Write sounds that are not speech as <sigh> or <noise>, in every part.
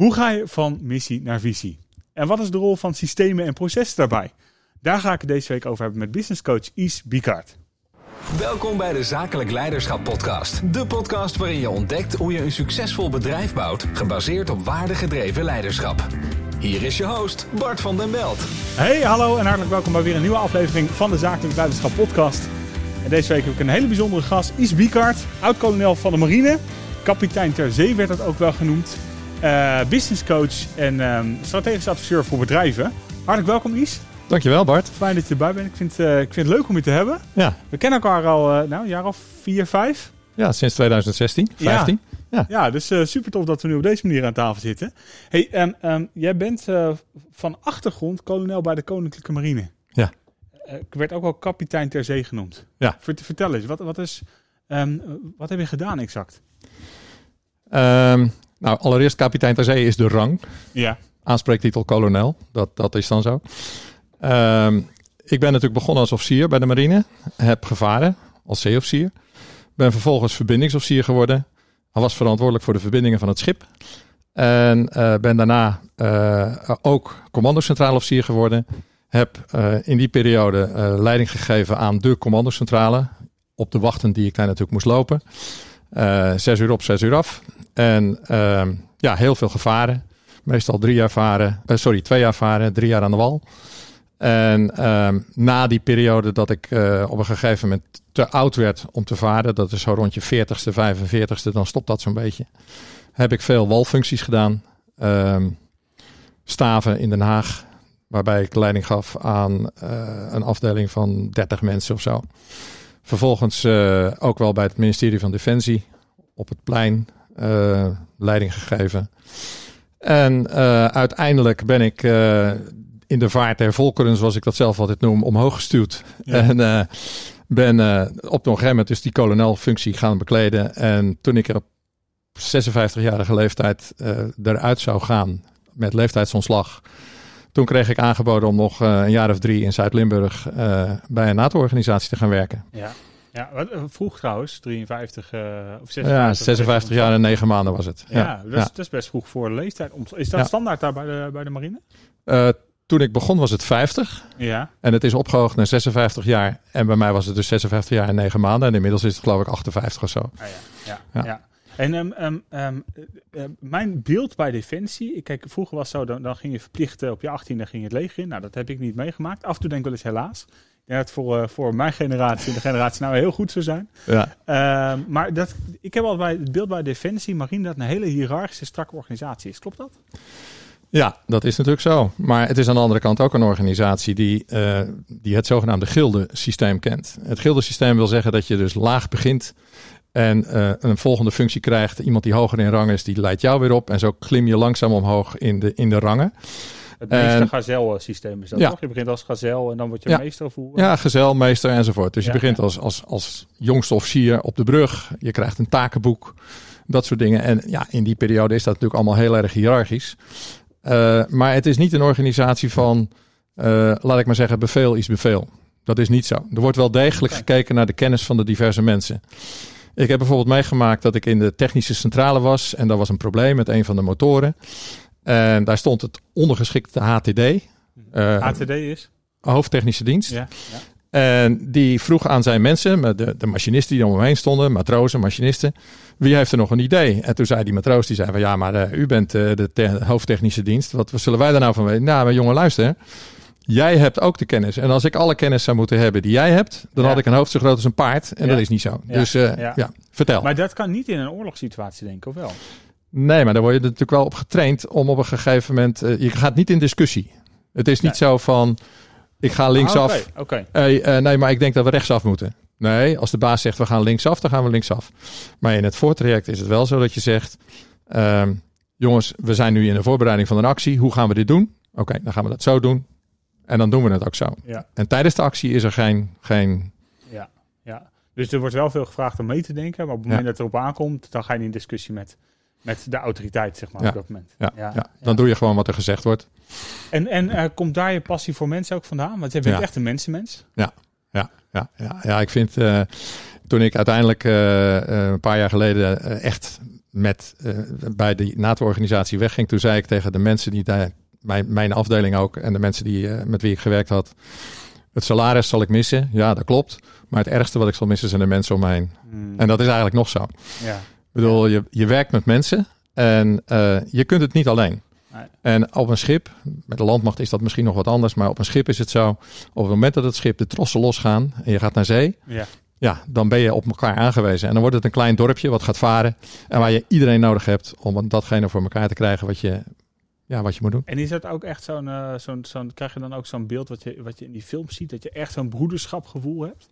Hoe ga je van missie naar visie? En wat is de rol van systemen en processen daarbij? Daar ga ik het deze week over hebben met businesscoach Is Bikaert. Welkom bij de Zakelijk Leiderschap Podcast. De podcast waarin je ontdekt hoe je een succesvol bedrijf bouwt, gebaseerd op waardegedreven leiderschap. Hier is je host, Bart van den Belt. Hey, hallo en hartelijk welkom bij weer een nieuwe aflevering van de Zakelijk Leiderschap Podcast. En deze week heb ik een hele bijzondere gast, Is Bikaert, oud-kolonel van de marine. Kapitein ter zee werd dat ook wel genoemd. Uh, business coach en um, strategisch adviseur voor bedrijven. Hartelijk welkom Is. Dankjewel Bart. Fijn dat je erbij bent. Ik vind, uh, ik vind het leuk om je te hebben. Ja. We kennen elkaar al uh, nou, een jaar of vier, vijf. Ja, sinds 2016, 15. Ja, ja. ja dus super tof dat we nu op deze manier aan tafel zitten. Hey, um, um, jij bent van achtergrond kolonel bij de Koninklijke Marine. Ja. ik werd ook wel kapitein ter zee genoemd. Ja. Vertel eens, wat, wat, is, wat heb je gedaan exact? Nou, allereerst kapitein ter zee is de rang. Ja. Aanspreektitel kolonel, dat, dat is dan zo. Um, ik ben natuurlijk begonnen als officier bij de marine. Heb gevaren als zeeofficier. Ben vervolgens verbindingsofficier geworden. Hij was verantwoordelijk voor de verbindingen van het schip. En uh, ben daarna uh, ook commandocentrale officier geworden. Heb uh, in die periode leiding gegeven aan de commandocentrale. Op de wachten die ik daar natuurlijk moest lopen. Zes uur op, zes uur af. En uh, ja, heel veel gevaren. Meestal drie jaar varen, uh, sorry, twee jaar varen, drie jaar aan de wal. En uh, na die periode dat ik uh, op een gegeven moment te oud werd om te varen, dat is zo rond je 40ste, 45ste, dan stopt dat zo'n beetje. Heb ik veel walfuncties gedaan. Ehm, staven in Den Haag, waarbij ik leiding gaf aan een afdeling van 30 mensen of zo. Vervolgens uh, ook wel bij het ministerie van Defensie op het plein uh, leiding gegeven. En uh, uiteindelijk ben ik in de vaart der volkeren, zoals ik dat zelf altijd noem, omhoog gestuurd. Ja. En ben op een gegeven dus die kolonelfunctie gaan bekleden. En toen ik er op 56-jarige leeftijd eruit zou gaan met leeftijdsontslag. Toen kreeg ik aangeboden om nog een jaar of drie in Zuid-Limburg bij een NATO-organisatie te gaan werken. Ja. Ja, wat, vroeg trouwens, 53 uh, of 56. Ja, 56 jaar en 9 maanden was het. Ja, ja. Dat, is, dat, is, best vroeg voor de leeftijd. Is dat ja. standaard daar bij de, bij de marine? Uh, toen ik begon was het 50. Ja. En het is opgehoogd naar 56 jaar. En bij mij was het dus 56 jaar en 9 maanden. En inmiddels is het geloof ik 58 of zo. Ah, ja. Ja, ja. En um, um, um, uh, mijn beeld bij Defensie, kijk, vroeger was het zo, dan, dan ging je verplicht op je 18e ging je het leger in. Nou, dat heb ik niet meegemaakt. Af en toe denk ik wel eens helaas. Ja, het voor, uh, voor mijn generatie, de generatie nou heel goed zou zijn. Ja. Uh, maar dat, ik heb al bij het beeld bij Defensie, Marine, dat een hele hiërarchische, strakke organisatie is. Klopt dat? Ja, dat is natuurlijk zo. Maar het is aan de andere kant ook een organisatie die, uh, die het zogenaamde gildensysteem kent. Het gildensysteem wil zeggen dat je dus laag begint en uh, een volgende functie krijgt. Iemand die hoger in rang is, die leidt jou weer op. En zo klim je langzaam omhoog in de, in de rangen. Het meester gazel-systeem is dat ja. toch? Je begint als gazel en dan word je ja. meester hoe? Ja, gazel, meester enzovoort. Dus je begint als, als, als jongste officier op de brug. Je krijgt een takenboek, dat soort dingen. En ja, in die periode is dat natuurlijk allemaal heel erg hiërarchisch. Uh, maar het is niet een organisatie van, uh, laat ik maar zeggen, beveel is beveel. Dat is niet zo. Er wordt wel degelijk gekeken naar de kennis van de diverse mensen. Ik heb bijvoorbeeld meegemaakt dat ik in de technische centrale was en daar was een probleem met een van de motoren. En daar stond het ondergeschikte HTD. Uh, HTD is? Hoofdtechnische dienst. Ja, ja. En die vroeg aan zijn mensen, de, de machinisten die om hem heen stonden, matrozen, machinisten, wie heeft er nog een idee? En toen zei die matroos, die zei van ja, maar uh, u bent uh, de te hoofdtechnische dienst. Wat, wat zullen wij daar nou van weten? Nou, maar jongen, luister. Jij hebt ook de kennis. En als ik alle kennis zou moeten hebben die jij hebt, dan ja. had ik een hoofd zo groot als een paard. En ja. dat is niet zo. Dus uh, ja. vertel. Maar dat kan niet in een oorlogssituatie, denk ik, of wel? Nee, maar daar word je natuurlijk wel op getraind om op een gegeven moment. Uh, je gaat niet in discussie. Het is niet nee. zo van. Ik ga linksaf. Ah, Oké. Okay. Okay. Uh, nee, maar ik denk dat we rechtsaf moeten. Nee, als de baas zegt we gaan linksaf, dan gaan we linksaf. Maar in het voortraject is het wel zo dat je zegt: uh, jongens, we zijn nu in de voorbereiding van een actie. Hoe gaan we dit doen? Oké, okay, dan gaan we dat zo doen. En dan doen we het ook zo. Ja. En tijdens de actie is er geen. geen... Ja, ja. Dus er wordt wel veel gevraagd om mee te denken. Maar op het moment dat het erop aankomt, dan ga je in discussie met, met de autoriteit, zeg maar, op dat moment. Ja, dan doe je gewoon wat er gezegd wordt. En, en uh, komt daar je passie voor mensen ook vandaan? Want je bent echt een mensenmens. Ja, ja, ja, ja. ja ik vind... Uh, toen ik uiteindelijk uh, een paar jaar geleden echt met, uh, bij de NATO-organisatie wegging, toen zei ik tegen de mensen die daar, mijn, mijn afdeling ook, en de mensen die, uh, met wie ik gewerkt had, het salaris zal ik missen. Ja, dat klopt. Maar het ergste wat ik zal missen zijn de mensen om me heen. Hmm. En dat is eigenlijk nog zo. Ja. Ik bedoel, je, je werkt met mensen en uh, je kunt het niet alleen. Nee. En op een schip, met de landmacht is dat misschien nog wat anders, maar op een schip is het zo, op het moment dat het schip de trossen losgaan en je gaat naar zee, ja. ja, dan ben je op elkaar aangewezen. En dan wordt het een klein dorpje wat gaat varen en waar je iedereen nodig hebt om datgene voor elkaar te krijgen wat je, ja, wat je moet doen. En is dat ook echt zo'n, uh, zo'n, zo'n krijg je dan ook zo'n beeld wat je, wat je in die film ziet, dat je echt zo'n broederschapgevoel hebt?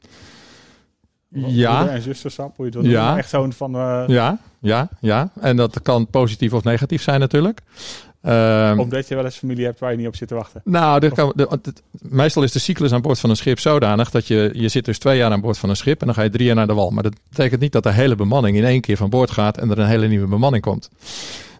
Ja. En zusterschap, hoe je het ja. Echt zo'n van... Uh... Ja, ja, ja. En dat kan positief of negatief zijn natuurlijk. Um, Omdat je wel eens familie hebt waar je niet op zit te wachten. Nou, dit kan, de, meestal is de cyclus aan boord van een schip zodanig dat je, je zit dus twee jaar aan boord van een schip en dan ga je drie jaar naar de wal. Maar dat betekent niet dat de hele bemanning in één keer van boord gaat en er een hele nieuwe bemanning komt.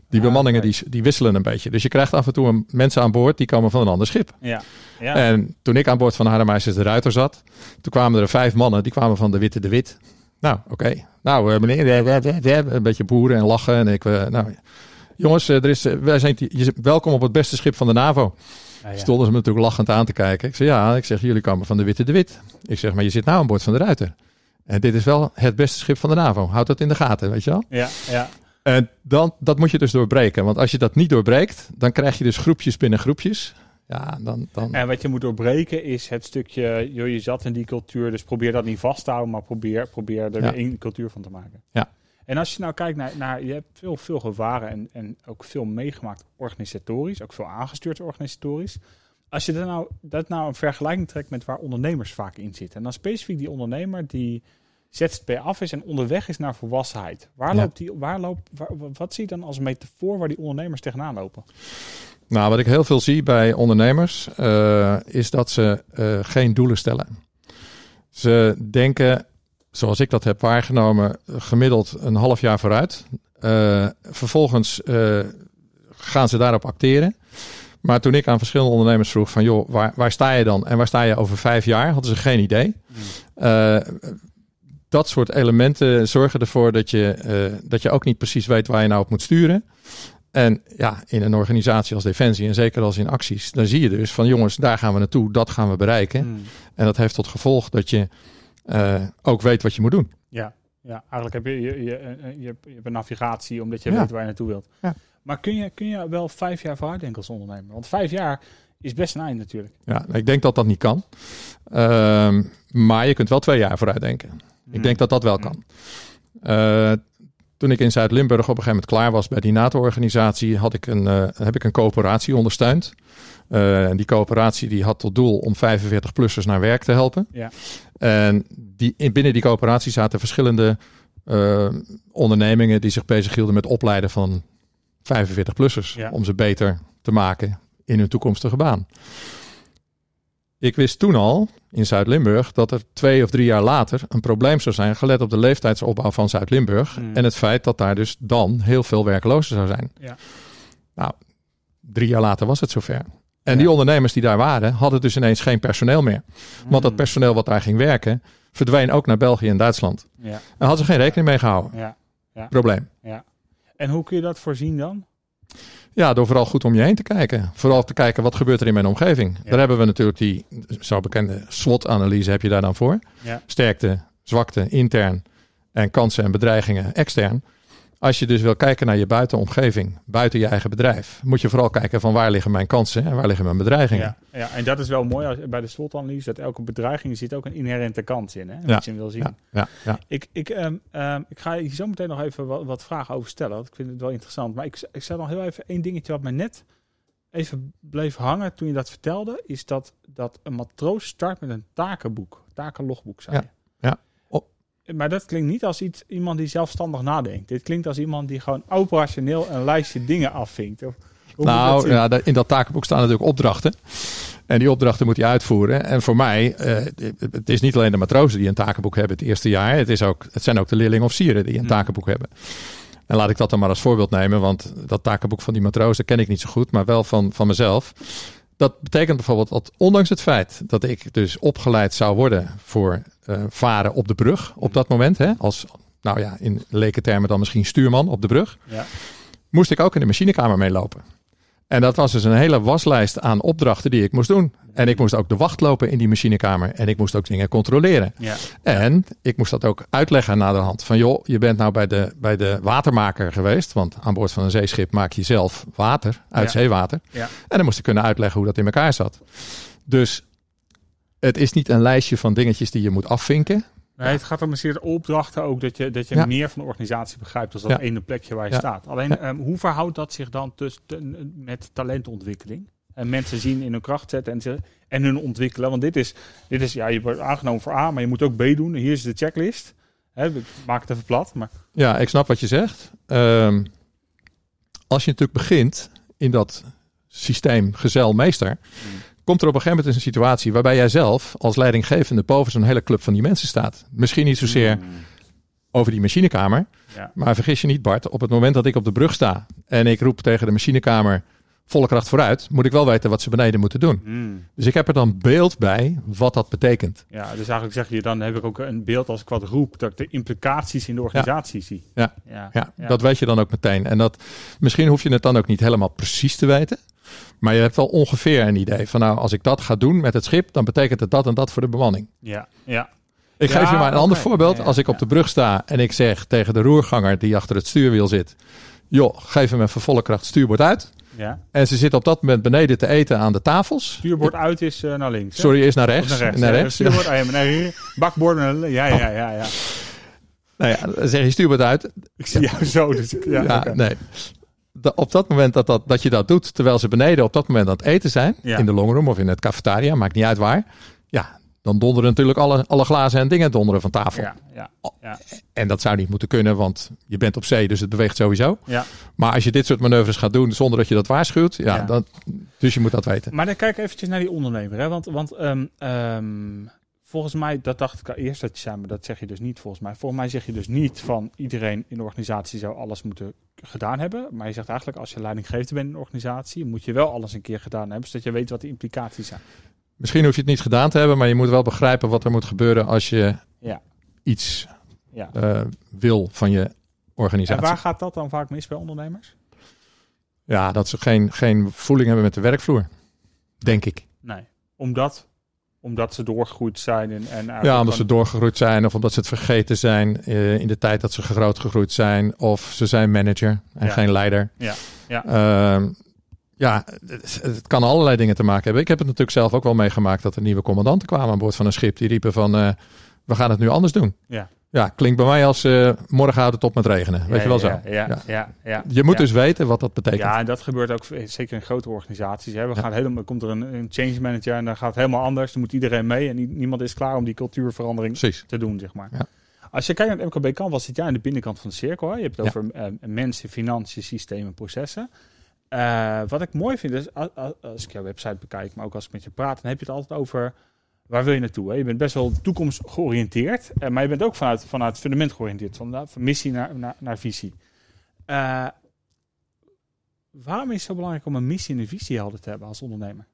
Die ah, bemanningen die, die wisselen een beetje. Dus je krijgt af en toe een, mensen aan boord die komen van een ander schip. Ja. ja. En toen ik aan boord van Haremeisters de Ruiter zat, toen kwamen er vijf mannen die kwamen van de Witte de Wit. Nou, oké. Nou, uh, meneer, een beetje boeren en lachen. En ik, uh, nou, jongens, uh, er is, wij zijn welkom op het beste schip van de NAVO. Ah, ja. Stonden ze me natuurlijk lachend aan te kijken. Ik zeg, ja, ik zeg, jullie komen van de Witte de Wit. Ik zeg, maar je zit nou aan boord van de Ruiter. En dit is wel het beste schip van de NAVO. Houd dat in de gaten, weet je wel? Ja, ja. En dan, dat moet je dus doorbreken. Want als je dat niet doorbreekt, dan krijg je dus groepjes binnen groepjes. Ja, dan, dan... En wat je moet doorbreken is het stukje, joh, je zat in die cultuur, dus probeer dat niet vast te houden, maar probeer, probeer er ja. een cultuur van te maken. Ja. En als je nou kijkt naar, naar je hebt veel, veel gevaren en, en ook veel meegemaakt organisatorisch, ook veel aangestuurd organisatorisch. Als je dat nou, dat nou een vergelijking trekt met waar ondernemers vaak in zitten. En dan specifiek die ondernemer die ZZP af is en onderweg is naar volwassenheid. Waar loopt die, waar loopt, wat zie je dan als metafoor waar die ondernemers tegenaan lopen? Nou, wat ik heel veel zie bij ondernemers uh, is dat ze uh, geen doelen stellen. Ze denken, zoals ik dat heb waargenomen, gemiddeld een half jaar vooruit. Uh, vervolgens gaan ze daarop acteren. Maar toen ik aan verschillende ondernemers vroeg van joh, waar, waar sta je dan en waar sta je over vijf jaar, hadden ze geen idee. Hmm dat soort elementen zorgen ervoor dat je, uh, dat je ook niet precies weet waar je nou op moet sturen. En ja, in een organisatie als Defensie en zeker als in acties, dan zie je dus van jongens, daar gaan we naartoe, dat gaan we bereiken. Hmm. En dat heeft tot gevolg dat je uh, ook weet wat je moet doen. Ja, ja eigenlijk heb je, je, je, je, hebt, je hebt een navigatie omdat je weet waar je naartoe wilt. Ja. Maar kun je, kun je wel vijf jaar vooruit denken als ondernemer? Want vijf jaar is best een eind natuurlijk. Ja, ik denk dat dat niet kan. Uh, maar je kunt wel twee jaar vooruit denken. Ik denk dat dat wel kan. Uh, toen ik in Zuid-Limburg op een gegeven moment klaar was bij die NATO-organisatie, had ik een, uh, heb ik een coöperatie ondersteund. Uh, die coöperatie die had tot doel om 45-plussers naar werk te helpen. Ja. En die, binnen die coöperatie zaten verschillende ondernemingen die zich bezighielden met opleiden van 45-plussers. Om ze beter te maken in hun toekomstige baan. Ik wist toen al in Zuid-Limburg dat er twee of drie jaar later een probleem zou zijn, gelet op de leeftijdsopbouw van Zuid-Limburg hmm. en het feit dat daar dus dan heel veel werklozen zou zijn. Ja. Nou, drie jaar later was het zover. En die ondernemers die daar waren, hadden dus ineens geen personeel meer. Want dat hmm. personeel wat daar ging werken, verdween ook naar België en Duitsland. Ja. En hadden ze geen rekening mee gehouden. Ja. Ja. Probleem. Ja. En hoe kun je dat voorzien dan? Ja, door vooral goed om je heen te kijken. Vooral te kijken wat gebeurt er in mijn omgeving. Daar hebben we natuurlijk die zo bekende SWOT-analyse heb je daar dan voor. Ja. Sterkte, zwakte, intern en kansen en bedreigingen extern. Als je dus wil kijken naar je buitenomgeving, buiten je eigen bedrijf, moet je vooral kijken van waar liggen mijn kansen en waar liggen mijn bedreigingen. Ja, ja en dat is wel mooi bij de SWOT-analyse, dat elke bedreiging zit ook een inherente kans in, hè, wat je wil zien. Ja, ja, Ik, ik, um, um, ik ga je zo meteen nog even wat, wat, vragen over stellen, want ik vind het wel interessant. Maar ik, ik zei nog heel even één dingetje wat mij net even bleef hangen toen je dat vertelde, is dat, dat een matroos start met een takenboek, takenlogboek, zei je. Maar dat klinkt niet als iets, iemand die zelfstandig nadenkt. Dit klinkt als iemand die gewoon operationeel een lijstje dingen afvinkt. Of, nou, ja, in dat takenboek staan natuurlijk opdrachten. En die opdrachten moet hij uitvoeren. En voor mij, uh, het is niet alleen de matrozen die een takenboek hebben het eerste jaar. Het, is ook, het zijn ook de leerlingen of sieren die een takenboek hebben. En laat ik dat dan maar als voorbeeld nemen. Want dat takenboek van die matrozen ken ik niet zo goed. Maar wel van, van mezelf. Dat betekent bijvoorbeeld dat ondanks het feit dat ik dus opgeleid zou worden voor uh, varen op de brug op dat moment, hè, als nou ja, in leken termen dan misschien stuurman op de brug, Ja. moest ik ook in de machinekamer meelopen. En dat was dus een hele waslijst aan opdrachten die ik moest doen. En ik moest ook de wacht lopen in die machinekamer. En ik moest ook dingen controleren. Ja. En ik moest dat ook uitleggen na de hand. Van joh, je bent nou bij de, bij de watermaker geweest. Want aan boord van een zeeschip maak je zelf water uit Ja. zeewater. Ja. En dan moest ik kunnen uitleggen hoe dat in elkaar zat. Dus het is niet een lijstje van dingetjes die je moet afvinken. Nee, het gaat om een serie opdrachten ook dat je, dat je Ja. meer van de organisatie begrijpt dan dat Ja. ene plekje waar je Ja. staat. Alleen, ehm, hoe verhoudt dat zich dan tussen, met talentontwikkeling? En mensen zien in hun kracht zetten en, ze, en hun ontwikkelen. Want dit is, dit is, ja, je wordt aangenomen voor A, maar je moet ook B doen. Hier is de checklist. Ik maak het even plat, maar Ja, ik snap wat je zegt. Ehm, als je natuurlijk begint in dat systeem gezelmeester, komt er op een gegeven moment een situatie waarbij jij zelf als leidinggevende boven zo'n hele club van die mensen staat. Misschien niet zozeer Mm. over die machinekamer, Ja. maar vergis je niet Bart, op het moment dat ik op de brug sta en ik roep tegen de machinekamer volle kracht vooruit, moet ik wel weten wat ze beneden moeten doen. Mm. Dus ik heb er dan beeld bij wat dat betekent. Ja, dus eigenlijk zeg je, dan heb ik ook een beeld als ik wat roep, dat ik de implicaties in de organisatie zie. Ja. Ja, Ja, dat weet je dan ook meteen. En dat, misschien hoef je het dan ook niet helemaal precies te weten. Maar je hebt wel ongeveer een idee van nou, als ik dat ga doen met het schip, dan betekent het dat en dat voor de bemanning. ja, ja. Ik geef je maar een ander voorbeeld. Als ik op de brug sta en ik zeg tegen de roerganger die achter het stuurwiel zit, joh, geef hem even volle kracht stuurbord uit. Ja. En ze zit op dat moment beneden te eten aan de tafels. Stuurbord uit is eh, naar links. hè? Sorry, is naar Of rechts. naar rechts. Naar rechts. Stuurbord, ah, ja, bakbord naar links. Ja, ja, ja, ja. Nou ja, dan zeg je stuurbord uit. Ik zie jou zo. Dus, ja, nee. Op dat moment dat, dat, dat je dat doet, terwijl ze beneden op dat moment aan het eten zijn, in de longroom of in het cafetaria, maakt niet uit waar. Ja, dan donderen natuurlijk alle, alle glazen en dingen donderen van tafel. Ja, ja, ja, En dat zou niet moeten kunnen, want je bent op zee, dus het beweegt sowieso. ja. Maar als je dit soort manoeuvres gaat doen zonder dat je dat waarschuwt, ja, Ja. Dan, dus je moet dat weten. Maar dan kijk eventjes naar die ondernemer. Hè? Want, want ehm, ehm, volgens mij, dat dacht ik al eerst dat je zei, maar dat zeg je dus niet volgens mij. Volgens mij zeg je dus niet van iedereen in de organisatie zou alles moeten gedaan hebben. Maar je zegt eigenlijk als je leidinggevende bent in een organisatie, moet je wel alles een keer gedaan hebben, zodat je weet wat de implicaties zijn. Misschien hoef je het niet gedaan te hebben, maar je moet wel begrijpen wat er moet gebeuren als je Ja. iets Ja. eh, wil van je En organisatie. waar gaat dat dan vaak mis bij ondernemers? Ja, dat ze geen, geen voeling hebben met de werkvloer. Denk ik. Nee, omdat, omdat ze doorgegroeid zijn. En, en Ja, omdat ze doorgegroeid zijn of omdat ze het vergeten zijn eh, in de tijd dat ze groot gegroeid zijn. Of ze zijn manager en Ja. geen leider. Ja, ja. Ehm, ja, het, het kan allerlei dingen te maken hebben. Ik heb het natuurlijk zelf ook wel meegemaakt dat er nieuwe commandanten kwamen aan boord van een schip. Die riepen van, eh, we gaan het nu anders doen. Ja. Ja, klinkt bij mij als eh, morgen houdt het op met regenen. Weet Ja, je wel zo. Ja, ja, Ja. Je moet dus weten wat dat betekent. Ja, en dat gebeurt ook zeker in grote organisaties. Hè. We gaan helemaal, komt er een, een change manager en dan gaat het helemaal anders. Dan moet iedereen mee en nie- niemand is klaar om die cultuurverandering Precies. te doen, zeg maar. Ja. Als je kijkt naar het MKB Canvas, zit jij aan de binnenkant van de cirkel. Hè. Je hebt het over eh, mensen, financiën, systemen, processen. Eh, wat ik mooi vind is, als ik jouw website bekijk, maar ook als ik met je praat, dan heb je het altijd over waar wil je naartoe. Hè? Je bent best wel toekomstgeoriënteerd, eh, maar je bent ook vanuit, vanuit fundament georiënteerd, van, nou, van missie naar, naar, naar visie. Eh, waarom is het zo belangrijk om een missie en een visie helder te hebben als ondernemer?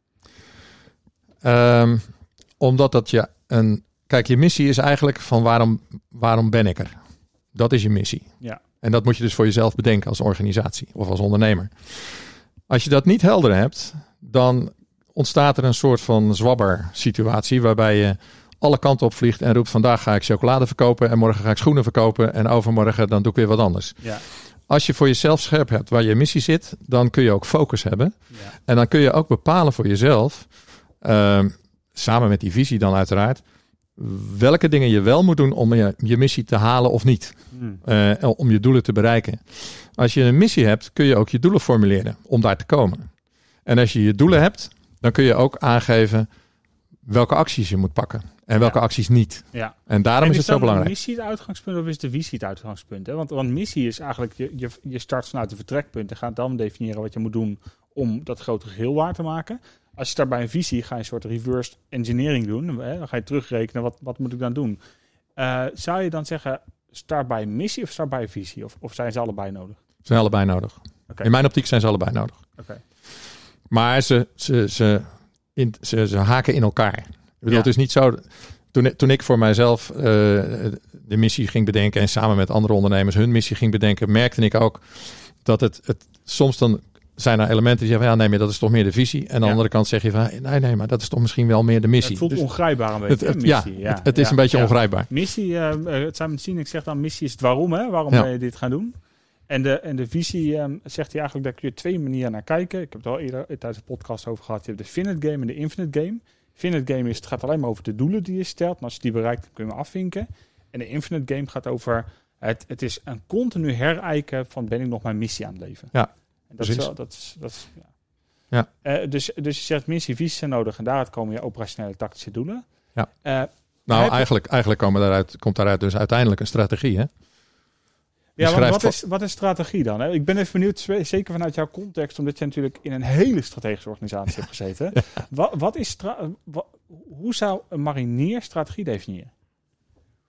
Ehm, omdat dat je een. Kijk, je missie is eigenlijk van waarom, waarom ben ik er? Dat is je missie. Ja. En dat moet je dus voor jezelf bedenken als organisatie of als ondernemer. Als je dat niet helder hebt, dan ontstaat er een soort van zwabber situatie waarbij je alle kanten op vliegt en roept vandaag ga ik chocolade verkopen en morgen ga ik schoenen verkopen en overmorgen dan doe ik weer wat anders. Ja, Als je voor jezelf scherp hebt waar je missie zit, dan kun je ook focus hebben. ja, En dan kun je ook bepalen voor jezelf, ehm, samen met die visie dan uiteraard, welke dingen je wel moet doen om je, je missie te halen of niet. Hm. Eh, om je doelen te bereiken. Als je een missie hebt, kun je ook je doelen formuleren om daar te komen. En als je je doelen hebt, dan kun je ook aangeven welke acties je moet pakken en welke Ja. acties niet. ja. En daarom En is het zo belangrijk. de missie het uitgangspunt of is de visie het uitgangspunt? Hè? Want, want missie is eigenlijk, je, je, je start vanuit een vertrekpunt en gaat dan definiëren wat je moet doen om dat grotere geheel waar te maken. Als je start bij een visie, ga je een soort reverse engineering doen. Hè? Dan ga je terugrekenen, wat, wat moet ik dan doen? Eh, zou je dan zeggen, start bij een missie of start bij een visie? Of, of zijn ze allebei nodig? Ze zijn allebei nodig. In mijn optiek zijn ze allebei nodig. Maar ze, ze, ze, in, ze, ze haken in elkaar. Ik bedoel, Ja. het is niet zo. toen, ik- toen ik voor mijzelf eh, de missie ging bedenken en samen met andere ondernemers hun missie ging bedenken, merkte ik ook dat het, het soms dan zijn er elementen die zeggen van ja, nee, maar dat is toch meer de visie. En aan de Ja. andere kant zeg je van nee, nee, maar dat is toch misschien wel meer de missie. Het voelt Dus ongrijpbaar een beetje, het- ja, missie. het, het is een beetje ongrijpbaar. Missie, eh, eh, het Simon Sinek zegt dan, missie is het waarom, hè? Waarom ben je dit gaan doen? En de, en de visie ehm, zegt hij eigenlijk, daar kun je twee manieren naar kijken. Ik heb het al eerder tijdens de podcast over gehad. Je hebt de finite game en de infinite game. Finite game is, het gaat alleen maar over de doelen die je stelt. En als je die bereikt, dan kun je hem afvinken. En de infinite game gaat over, het, het is een continu herijken van ben ik nog mijn missie aan het leven. Ja, en dat is wel, dat is, dat is, ja. Ja. Eh, dus, dus je zegt missie, visie zijn nodig en daaruit komen je operationele tactische doelen. Ja. Eh, Nou, eigenlijk, eigenlijk komen daaruit, komt daaruit dus uiteindelijk een strategie. Hè? Ja, want wat is, wat is strategie dan? Hè? Ik ben even benieuwd, zeker vanuit jouw context, omdat je natuurlijk in een hele strategische organisatie hebt gezeten. <laughs> Wat, wat is hoe zou een marinier strategie definiëren?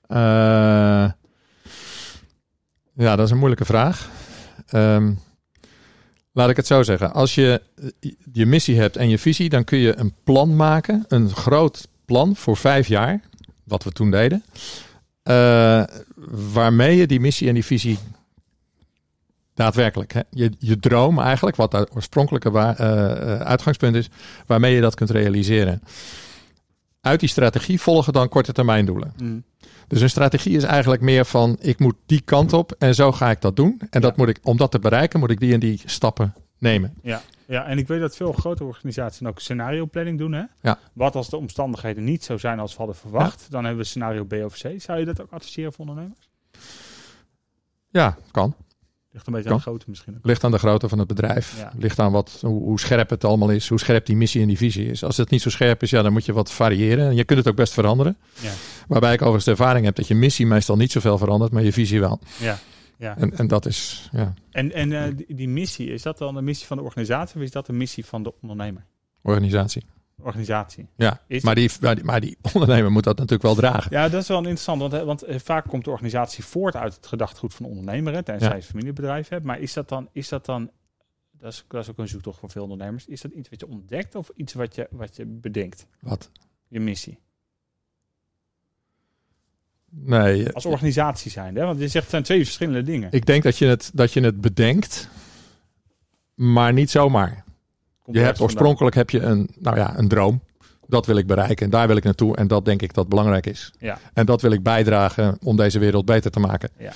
Eh, ja, dat is een moeilijke vraag. Ehm, laat ik het zo zeggen. Als je eh, je missie hebt en je visie, dan kun je een plan maken. Een groot plan voor vijf jaar. Wat we toen deden. eh, waarmee je die missie en die visie daadwerkelijk, hè, je, je droom eigenlijk, wat het oorspronkelijke eh, uitgangspunt is, waarmee je dat kunt realiseren. Uit die strategie volgen dan korte termijn doelen. Dus een strategie is eigenlijk meer van ik moet die kant op en zo ga ik dat doen. En dat moet ik, om dat te bereiken, moet ik die en die stappen nemen. Ja. ja, en ik weet dat veel grote organisaties ook scenario planning doen. Hè? Ja. Wat als de omstandigheden niet zo zijn als we hadden verwacht, dan hebben we scenario B of C. Zou je dat ook adviseren voor ondernemers? Ja, kan. Ligt een beetje aan de grootte misschien. ook. Ligt aan de grootte van het bedrijf. Ja. Ligt aan wat, hoe, hoe scherp het allemaal is. Hoe scherp die missie en die visie is. Als het niet zo scherp is, ja, dan moet je wat variëren. En je kunt het ook best veranderen. Ja. Waarbij ik overigens de ervaring heb dat je missie meestal niet zoveel verandert, maar je visie wel. Ja. Ja. En, en dat is, ja, En, en eh, die, die missie, is dat dan de missie van de organisatie of is dat de missie van de ondernemer? organisatie. Organisatie. Ja, Is- maar die, maar, die, maar die <laughs> ondernemer moet dat natuurlijk wel dragen. Ja, dat is wel interessant, want, want eh, vaak komt de organisatie voort uit het gedachtegoed van de ondernemer, hè, tenzij Ja. een familiebedrijf hebt. Maar is dat dan, is dat dan dat, is, dat is ook een zoektocht voor veel ondernemers, is dat iets wat je ontdekt of iets wat je, wat je bedenkt? Wat? Je missie. Nee, Als organisatie zijn, hè? want je zegt het zijn twee verschillende dingen. ik denk dat je het, dat je het bedenkt, maar niet zomaar. Je hebt oorspronkelijk heb je een, nou ja, een droom. Dat wil ik bereiken en daar wil ik naartoe. En dat denk ik dat belangrijk is. Ja. En dat wil ik bijdragen om deze wereld beter te maken. Ja.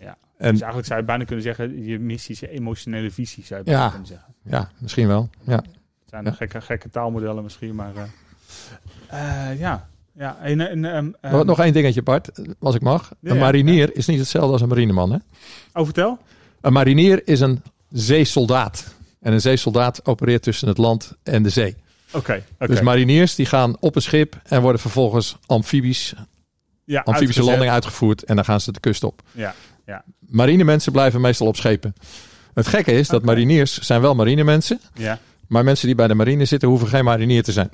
Ja. En Dus eigenlijk zou je bijna kunnen zeggen, je missie is je emotionele visie, zou je bijna Ja. kunnen zeggen. ja, misschien wel. Ja. Het zijn Ja. gekke, gekke taalmodellen misschien, maar eh, eh, ja. Ja, en, en, ehm, ehm, Nog één dingetje, Bart, als ik mag. Ja, een ja. marinier is niet hetzelfde als een marineman. Hè? Oh, vertel. Een marinier is een zeesoldaat. En een zeesoldaat opereert tussen het land en de zee. Oké. Dus mariniers die gaan op een schip en worden vervolgens amfibisch, ja, amfibische uitgezet. landing uitgevoerd. En dan gaan ze de kust op. Ja, Marinemensen blijven meestal op schepen. Het gekke is dat mariniers zijn wel marinemensen. ja. Maar mensen die bij de marine zitten hoeven geen marinier te zijn.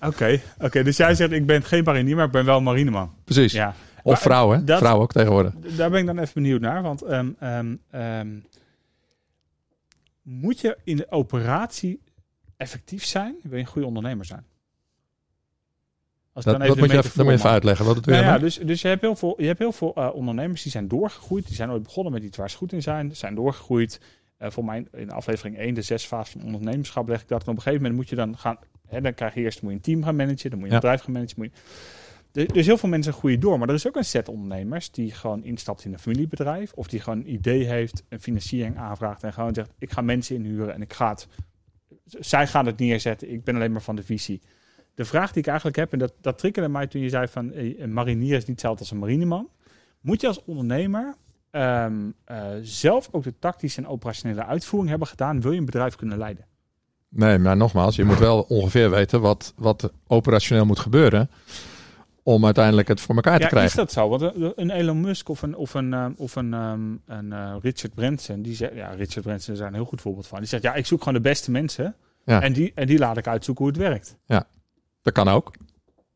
Oké, oké. dus jij zegt ik ben geen marinier, maar ik ben wel marineman. Precies. Ja. Of vrouw, hè? dat- Vrouw ook tegenwoordig. Daar ben ik dan even benieuwd naar, want ehm, moet je in de operatie effectief zijn? Wil je een goede ondernemer zijn? Als Dat, moet je even, moet je even uitleggen. Wat het weer Nou ja, dus, dus je hebt heel veel, je hebt heel veel eh, ondernemers die zijn doorgegroeid. Die zijn ooit begonnen met iets waar ze goed in zijn. Zijn doorgegroeid. Eh, voor mij in aflevering 1, de zes fasen van ondernemerschap, leg ik dat. En op een gegeven moment moet je dan gaan... Hè, dan krijg je eerst moet je een team gaan managen. Dan moet je een Ja. bedrijf gaan managen. Moet je, dus, dus heel veel mensen groeien door. Maar er is ook een set ondernemers die gewoon instapt in een familiebedrijf. Of die gewoon een idee heeft, een financiering aanvraagt. En gewoon zegt, ik ga mensen inhuren en ik ga. Zij gaan het neerzetten. Ik ben alleen maar van de visie. De vraag die ik eigenlijk heb, en dat, dat triggerde mij toen je zei van een marinier is niet hetzelfde als een marineman. Moet je als ondernemer ehm, eh, zelf ook de tactische en operationele uitvoering hebben gedaan, wil je een bedrijf kunnen leiden? Nee, maar nogmaals, je moet wel ongeveer weten wat, wat operationeel moet gebeuren. Om uiteindelijk het voor elkaar te Ja, is krijgen. dat zo? Want een, een Elon Musk of een, of een, ehm, of een, ehm, een eh, Richard Branson, die zegt, ja, Richard Branson is daar een heel goed voorbeeld van. Die zegt, ja, ik zoek gewoon de beste mensen Ja. en, die, en die laat ik uitzoeken hoe het werkt. Dat kan ook.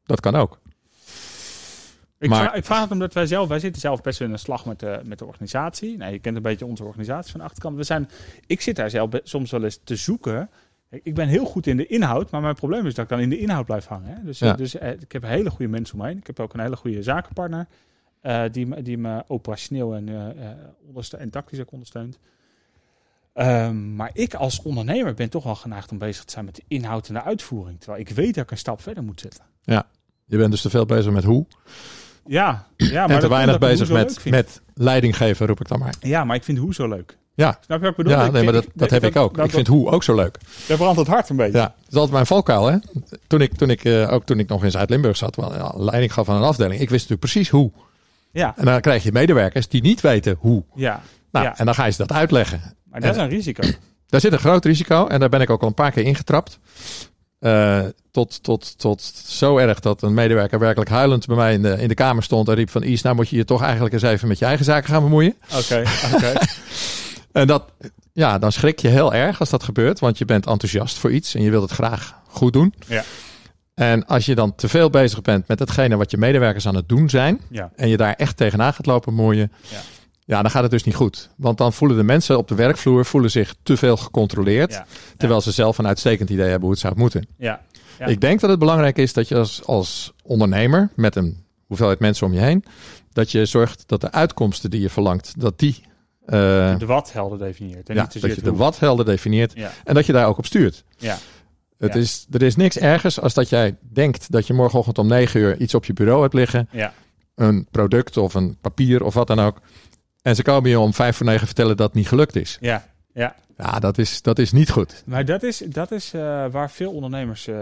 Dat kan ook. Ik, Maar- vraag, ik vraag het omdat wij zelf, wij zitten zelf best wel in een slag met de, met de organisatie. Nou, je kent een beetje onze organisatie van de achterkant. We zijn, ik zit daar zelf soms wel eens te zoeken. Ik ben heel goed in de inhoud, maar mijn probleem is dat ik dan in de inhoud blijf hangen. Hè? Dus, Ja. dus eh, ik heb hele goede mensen om me heen. Ik heb ook een hele goede zakenpartner eh, die, me- die me operationeel en, eh eh, onderste- en tactisch ook ondersteunt. Ehm, maar ik als ondernemer ben toch wel geneigd om bezig te zijn met de inhoud en de uitvoering. Terwijl ik weet dat ik een stap verder moet zetten. Je bent dus te veel bezig met hoe. Ja, ja maar en te weinig bezig met, met leiding geven, roep ik dan maar. Ja, maar ik vind hoe zo leuk. Ja, Snap je wat ik bedoel? ja Ik nee, maar dat, dat heb ik ook. Dat, ik vind hoe ook zo leuk. dat brandt het hart een beetje. Ja, dat is altijd mijn valkuil. Hè? Toen ik, toen ik, eh, ook toen ik nog in Zuid-Limburg zat, wel, ja, leiding gaf aan een afdeling. Ik wist natuurlijk precies hoe. Ja, En dan krijg je medewerkers die niet weten hoe. ja. Nou, ja. en dan ga je ze dat uitleggen. maar dat is een risico. <clears throat> Daar zit een groot risico en daar ben ik ook al een paar keer ingetrapt. Eh, tot, tot, tot zo erg dat een medewerker werkelijk huilend bij mij in de, in de kamer stond en riep van Is, nou moet je je toch eigenlijk eens even met je eigen zaken gaan bemoeien. Oké, oké. <laughs> En dat, ja, dan schrik je heel erg als dat gebeurt, want je bent enthousiast voor iets en je wilt het graag goed doen. Ja. En als je dan te veel bezig bent met hetgene wat je medewerkers aan het doen zijn Ja, en je daar echt tegenaan gaat lopen moeien, Ja. ja. dan gaat het dus niet goed. Want dan voelen de mensen op de werkvloer voelen zich te veel gecontroleerd, ja, terwijl ze zelf een uitstekend idee hebben hoe het zou moeten. Ik denk dat het belangrijk is dat je als, als ondernemer met een hoeveelheid mensen om je heen, dat je zorgt dat de uitkomsten die je verlangt, dat die, eh, de wat helder definieert. En ja, niet dat je de hoe. wat helder definieert Ja, en dat je daar ook op stuurt. ja, Het Ja. is, er is niks ergers als dat jij denkt dat je morgenochtend om 9 uur iets op je bureau hebt liggen, ja, een product of een papier of wat dan ook. En ze komen je om vijf voor negen vertellen dat het niet gelukt is. ja, ja. Ja, dat is, dat is niet goed. Maar dat is, dat is eh, waar veel ondernemers, eh,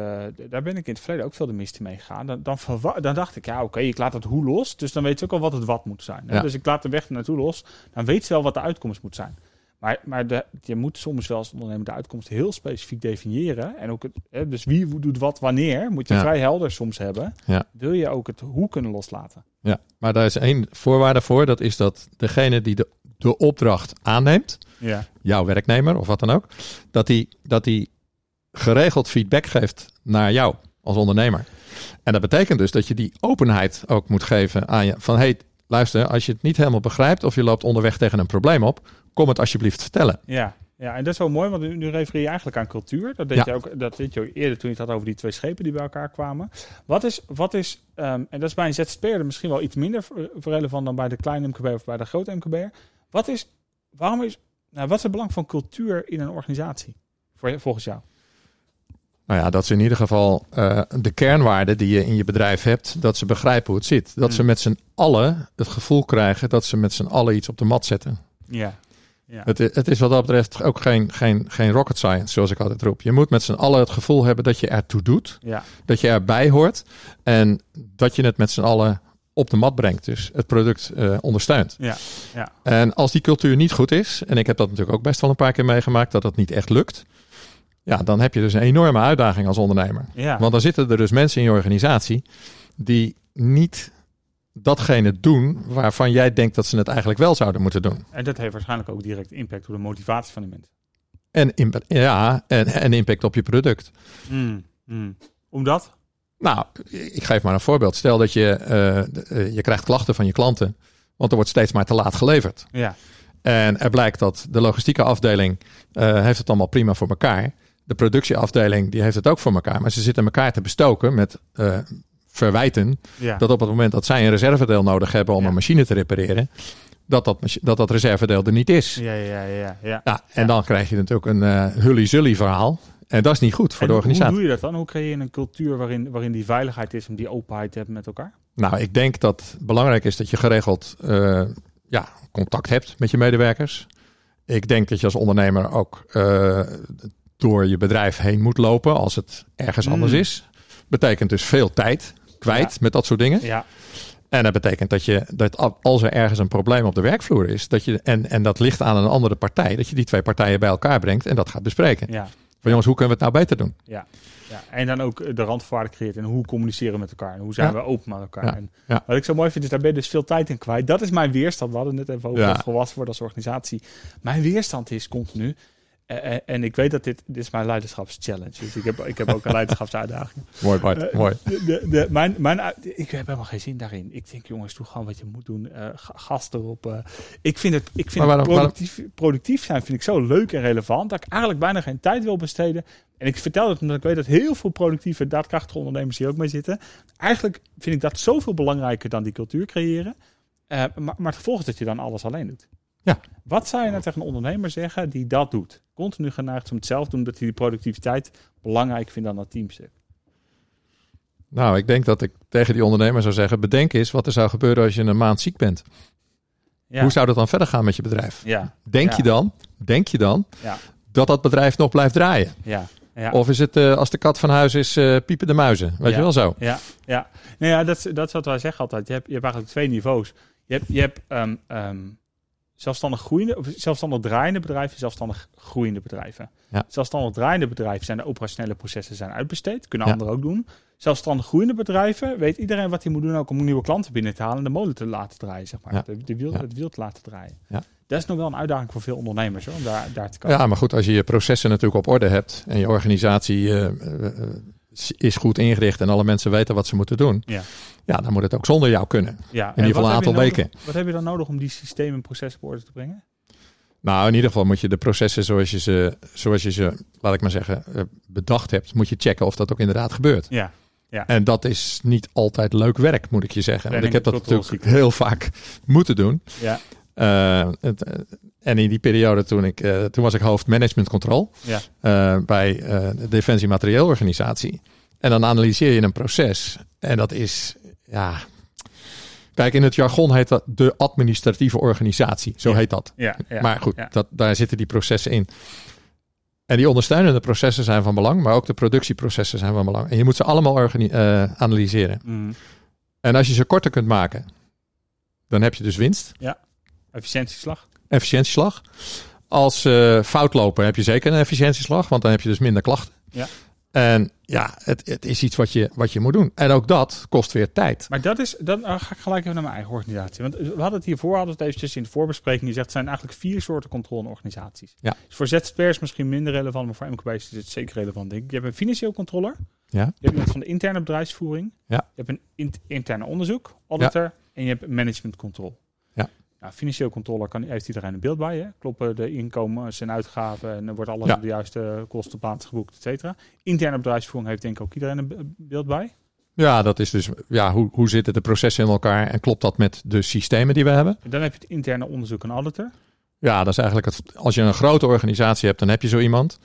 daar ben ik in het verleden ook veel de mist mee gegaan. Dan, dan, dan dacht ik, ja oké, ik laat het hoe los, dus dan weet ze ook al wat het wat moet zijn. Hè? Ja. Dus ik laat de weg naartoe los, dan weet ze wel wat de uitkomst moet zijn. Maar, maar de, je moet soms wel als ondernemer de uitkomst heel specifiek definiëren. En ook het, hè, dus wie doet wat wanneer, moet je Ja. vrij helder soms hebben. Ja. Wil je ook het hoe kunnen loslaten. Ja, maar daar is één voorwaarde voor. Dat is dat degene die de, de opdracht aanneemt, Ja, jouw werknemer of wat dan ook, dat die, dat die geregeld feedback geeft naar jou als ondernemer. En dat betekent dus dat je die openheid ook moet geven aan je. Van hey, luister, als je het niet helemaal begrijpt of je loopt onderweg tegen een probleem op, kom het alsjeblieft vertellen. Ja, ja, en dat is wel mooi, want nu, refereer je eigenlijk aan cultuur. Dat deed, Ja. je ook, dat deed je ook eerder toen je het had over die twee schepen die bij elkaar kwamen. Wat is, wat is ehm, en dat is bij een ZZP'er misschien wel iets minder relevant dan bij de kleine MKB of bij de grote MKB'er. Wat is, waarom is, nou, wat is het belang van cultuur in een organisatie? Voor, volgens jou? Nou ja, dat is in ieder geval eh, de kernwaarde die je in je bedrijf hebt, dat ze begrijpen hoe het zit. Dat ze Mm. met z'n allen het gevoel krijgen dat ze met z'n allen iets op de mat zetten. Ja. ja. Het, het is wat dat betreft ook geen, geen, geen rocket science, zoals ik altijd roep. Je moet met z'n allen het gevoel hebben dat je ertoe doet, Ja, dat je erbij hoort en dat je het met z'n allen op de mat brengt. Dus het product eh, ondersteunt. ja, ja. En als die cultuur niet goed is, en ik heb dat natuurlijk ook best wel een paar keer meegemaakt, dat dat niet echt lukt. Ja, dan heb je dus een enorme uitdaging als ondernemer. ja. Want dan zitten er dus mensen in je organisatie die niet datgene doen waarvan jij denkt dat ze het eigenlijk wel zouden moeten doen. En dat heeft waarschijnlijk ook direct impact op de motivatie van die mensen. En, ja, en, en impact op je product. Mm, mm. Omdat? Nou, ik geef maar een voorbeeld. Stel dat je, eh, eh, je krijgt klachten van je klanten, want er wordt steeds maar te laat geleverd. Ja, En er blijkt dat de logistieke afdeling eh, heeft het allemaal prima voor elkaar. De productieafdeling die heeft het ook voor elkaar. Maar ze zitten elkaar te bestoken met verwijten ja. dat op het moment dat zij een reservedeel nodig hebben om Ja. een machine te repareren, dat dat, dat dat reservedeel er niet is. Ja. ja, ja, ja, ja. en dan krijg je natuurlijk een eh hully-zully verhaal. En dat is niet goed voor En de organisatie. Hoe doe je dat dan? Hoe creëer je een cultuur waarin, waarin die veiligheid is om die openheid hebben met elkaar? Nou, ik denk dat het belangrijk is dat je geregeld eh, ja, contact hebt met je medewerkers. Ik denk dat je als ondernemer ook eh, door je bedrijf heen moet lopen als het ergens Mm. anders is. Betekent dus veel tijd kwijt Ja. met dat soort dingen. Ja, En dat betekent dat je dat als er ergens een probleem op de werkvloer is, dat je en, en dat ligt aan een andere partij, dat je die twee partijen bij elkaar brengt en dat gaat bespreken. ja, Van jongens, hoe kunnen we het nou beter doen? ja. ja. En dan ook de randvoorwaarden creëert en hoe communiceren we met elkaar en hoe zijn Ja. we open met elkaar. Ja. En. Wat ik zo mooi vind is, daar ben je dus veel tijd in kwijt. Dat is mijn weerstand. We hadden het net even over volwassen worden als organisatie. Mijn weerstand is continu, Eh, eh, en ik weet dat dit, dit is mijn leiderschapschallenge. Dus ik heb, ik heb ook een <laughs> leiderschapsuitdaging. Mooi, Bart. Eh, mooi. De, mijn, mijn, ik heb helemaal geen zin daarin. Ik denk, jongens, doe gewoon wat je moet doen. Eh, ga- gas erop. ik vind het, ik vind waarom- het productief, productief zijn vind ik zo leuk en relevant... dat ik eigenlijk bijna geen tijd wil besteden. En ik vertel het omdat ik weet dat heel veel productieve, daadkrachtige ondernemers hier ook mee zitten. Eigenlijk vind ik dat zoveel belangrijker dan die cultuur creëren. Maar, maar het gevolg is dat je dan alles alleen doet. Ja. Wat zou je nou tegen een ondernemer zeggen die dat doet? Continu geneigd om het zelf te doen, dat hij die productiviteit belangrijk vindt dan dat teamstuk. Nou, ik denk dat ik tegen die ondernemer zou zeggen: bedenk eens wat er zou gebeuren als je een maand ziek bent. Ja. Hoe zou dat dan verder gaan met je bedrijf? Ja, Denk Ja. je dan, denk je dan Ja. dat dat bedrijf nog blijft draaien? ja, ja. Of is het eh, als de kat van huis is, eh, piepen de muizen? Weet je wel zo? Ja, ja. Nou ja, dat, is- dat is wat wij zeggen altijd. Je hebt, je hebt eigenlijk twee niveaus. Je hebt, je hebt ehm, ehm, zelfstandig groeiende, of zelfstandig draaiende bedrijven, zelfstandig groeiende bedrijven. Ja. Zelfstandig draaiende bedrijven zijn de operationele processen zijn uitbesteed. Kunnen Ja. anderen ook doen. Zelfstandig groeiende bedrijven weet iedereen wat hij moet doen ook om nieuwe klanten binnen te halen en de molen te laten draaien, zeg maar. Ja. De, de wiel. Het wiel te laten draaien. Ja. Dat is nog wel een uitdaging voor veel ondernemers hoor, om daar, daar te komen. Ja, maar goed, als je je processen natuurlijk op orde hebt en je organisatie eh, eh, eh, is goed ingericht en alle mensen weten wat ze moeten doen, Ja. ja, dan moet het ook zonder jou kunnen. Ja, in ieder geval een aantal nodig- weken. Wat heb je dan nodig om die systemen en processen op orde te brengen? Nou, in ieder geval moet je de processen zoals je ze, zoals je ze laat ik maar zeggen, eh, bedacht hebt, moet je checken of dat ook inderdaad gebeurt. Ja, En dat is niet altijd leuk werk, moet ik je zeggen. Want ik heb dat natuurlijk heel vaak <laughs> moeten doen. ja, Eh, het, eh, en in die periode toen ik, eh, toen was ik hoofd management control ja. bij de Defensie Materieelorganisatie. En dan analyseer je een proces. En dat is, ja. Kijk, in het jargon heet dat de administratieve organisatie. Zo Ja. heet dat. ja, ja maar goed, ja. dat, daar zitten die processen in. En die ondersteunende processen zijn van belang, maar ook de productieprocessen zijn van belang. En je moet ze allemaal analyseren. Mhm. En als je ze korter kunt maken, dan heb je dus winst, Efficiëntieslag. efficiëntieslag. Als eh fout lopen heb je zeker een efficiëntieslag, want dan heb je dus minder klachten. Ja. En ja, het, het is iets wat je, wat je moet doen. En ook dat kost weer tijd. Maar dat is, dan uh, ga ik gelijk even naar mijn eigen organisatie. Want we hadden het hiervoor, hadden we het eventjes in de voorbespreking gezegd, het zijn eigenlijk vier soorten controleorganisaties. Ja. Dus voor ZZP'ers misschien minder relevant, maar voor MKB's is het zeker relevant, denk ik. Je hebt een financieel controller. Ja. Je hebt iemand van de interne bedrijfsvoering. Ja. Je hebt een in- interne onderzoek, auditor. En je hebt management control. Nou, financieel controller kan, heeft iedereen een beeld bij. Hè? Kloppen de inkomens en uitgaven en wordt alles Ja. op de juiste kostenplaats geboekt, et cetera. Interne bedrijfsvoering heeft denk ik ook iedereen een be- beeld bij. Ja, dat is dus, ja, hoe, hoe zitten de processen in elkaar en klopt dat met de systemen die we hebben? Dan heb je het interne onderzoek en auditor. Ja, dat is eigenlijk het. Als je een grote organisatie hebt, dan heb je zo iemand.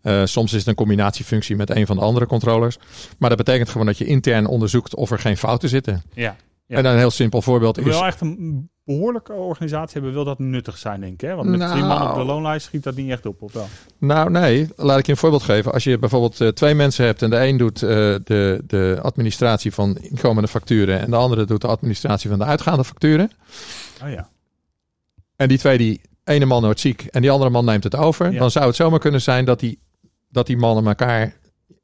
Eh, soms is het een combinatiefunctie met een van de andere controllers. Maar dat betekent gewoon dat je intern onderzoekt of er geen fouten zitten. Ja. Ja. En dan een heel simpel voorbeeld is. wel echt een behoorlijke organisatie hebben, wil dat nuttig zijn, denk ik. Hè? Want met Nou. drie man op de loonlijst schiet dat niet echt op, of wel? Nou, nee, laat ik je een voorbeeld geven. Als je bijvoorbeeld eh, twee mensen hebt en de een doet eh, de, de administratie van inkomende facturen en de andere doet de administratie van de uitgaande facturen. Oh ja. En die twee, die ene man wordt ziek en die andere man neemt het over. Ja. Dan zou het zomaar kunnen zijn dat die, dat die mannen elkaar,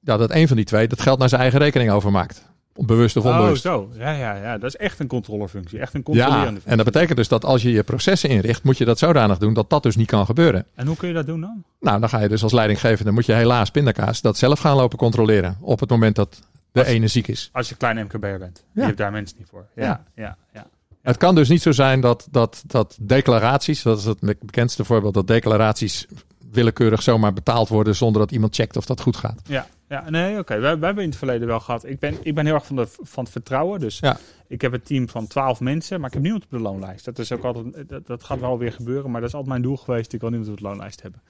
ja, dat een van die twee dat geld naar zijn eigen rekening overmaakt. Bewust of Oh, onbewust. zo. Ja, ja, ja. Dat is echt een controllerfunctie. Echt een controlerende ja, functie. en dat betekent dus dat als je je processen inricht, moet je dat zodanig doen dat dat dus niet kan gebeuren. En hoe kun je dat doen dan? Nou, dan ga je dus als leidinggevende, moet je helaas pindakaas dat zelf gaan lopen controleren. Op het moment dat de Als- ene ziek is. Als je klein MKB'er bent. Je Ja. hebt daar mensen niet voor. Ja, Ja. ja, ja. Het kan dus niet zo zijn dat, dat, dat declaraties, dat is het bekendste voorbeeld, dat declaraties willekeurig zomaar betaald worden zonder dat iemand checkt of dat goed gaat. Ja, ja nee, oké. We, we hebben in het verleden wel gehad. Ik ben, ik ben heel erg van, de, van het vertrouwen. Dus Ja. ik heb een team van twaalf mensen, maar ik heb niemand op de loonlijst. Dat, is ook altijd, dat, dat gaat wel weer gebeuren, maar dat is altijd mijn doel geweest. Ik wil niemand op de loonlijst hebben.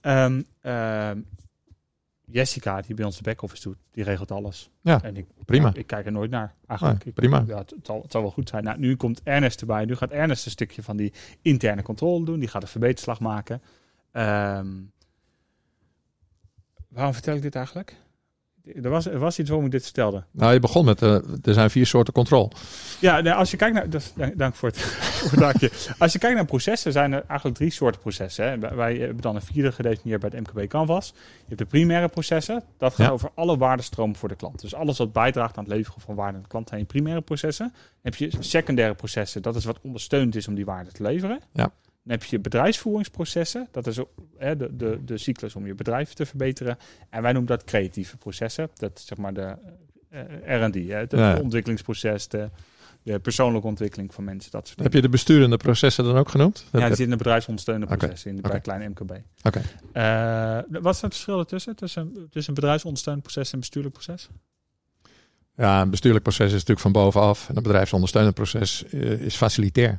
Ehm, ehm, Jessica, die bij ons de back-office doet, die regelt alles. Ja, en ik, prima. ik kijk er nooit naar, eigenlijk. Ik- prima. Ja, het, het zal, het zal wel goed zijn. Nou, nu komt Ernest erbij. Nu gaat Ernest een stukje van die interne controle doen. Die gaat een verbeterslag maken. Ehm, waarom vertel ik dit eigenlijk? Er was, er was iets waarom ik dit vertelde. Nou, je begon met, eh, er zijn vier soorten controle. Ja, nou, als je kijkt naar. Dat, dank, voor het, <laughs> voor het dankje. Als je kijkt naar processen, zijn er eigenlijk drie soorten processen. Hè. Wij- hebben dan een vierde gedefinieerd bij het MKB Canvas. Je hebt de primaire processen. Dat gaat Ja. over alle waardestromen voor de klant. Dus alles wat bijdraagt aan het leveren van waarde aan de klant zijn je primaire processen. Dan heb je secundaire processen. Dat is wat ondersteunend is om die waarde te leveren. Ja. Dan heb je bedrijfsvoeringsprocessen. Dat is hè, de, de, de cyclus om je bedrijf te verbeteren. En wij noemen dat creatieve processen. Dat is zeg maar de eh, R&D, het Ja. ontwikkelingsproces, de, de persoonlijke ontwikkeling van mensen, dat soort Heb dingen. je de besturende processen dan ook genoemd? Ja, die zit in de bedrijfsondersteunende processen in, bij oké. kleine MKB. Oké. Eh, wat is het verschil ertussen? Tussen, tussen een bedrijfsondersteunend proces en een bestuurlijk proces? Ja, een bestuurlijk proces is natuurlijk van bovenaf. En een bedrijfsondersteunend proces eh, is facilitair.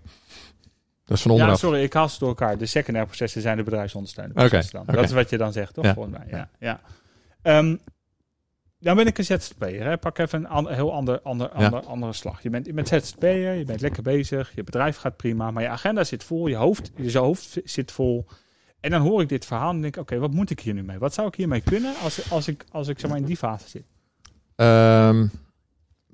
Dat is van Ja, onderaf. sorry, ik haal ze door elkaar. De secundaire processen zijn de bedrijfsondersteunende processen. dan. Dat is wat je dan zegt, toch? Ja. Volgens mij. Ja, ja. Ehm, dan ben ik een ZZP'er. Hè. Pak even een an- heel ander, ander, Ja. ander, andere slag. Je bent, je bent ZZP'er, je bent lekker bezig, je bedrijf gaat prima, maar je agenda zit vol, je hoofd, je hoofd zit vol. En dan hoor ik dit verhaal en denk ik, oké, wat moet ik hier nu mee? Wat zou ik hiermee kunnen als, als ik, als ik zeg maar in die fase zit? Ehm,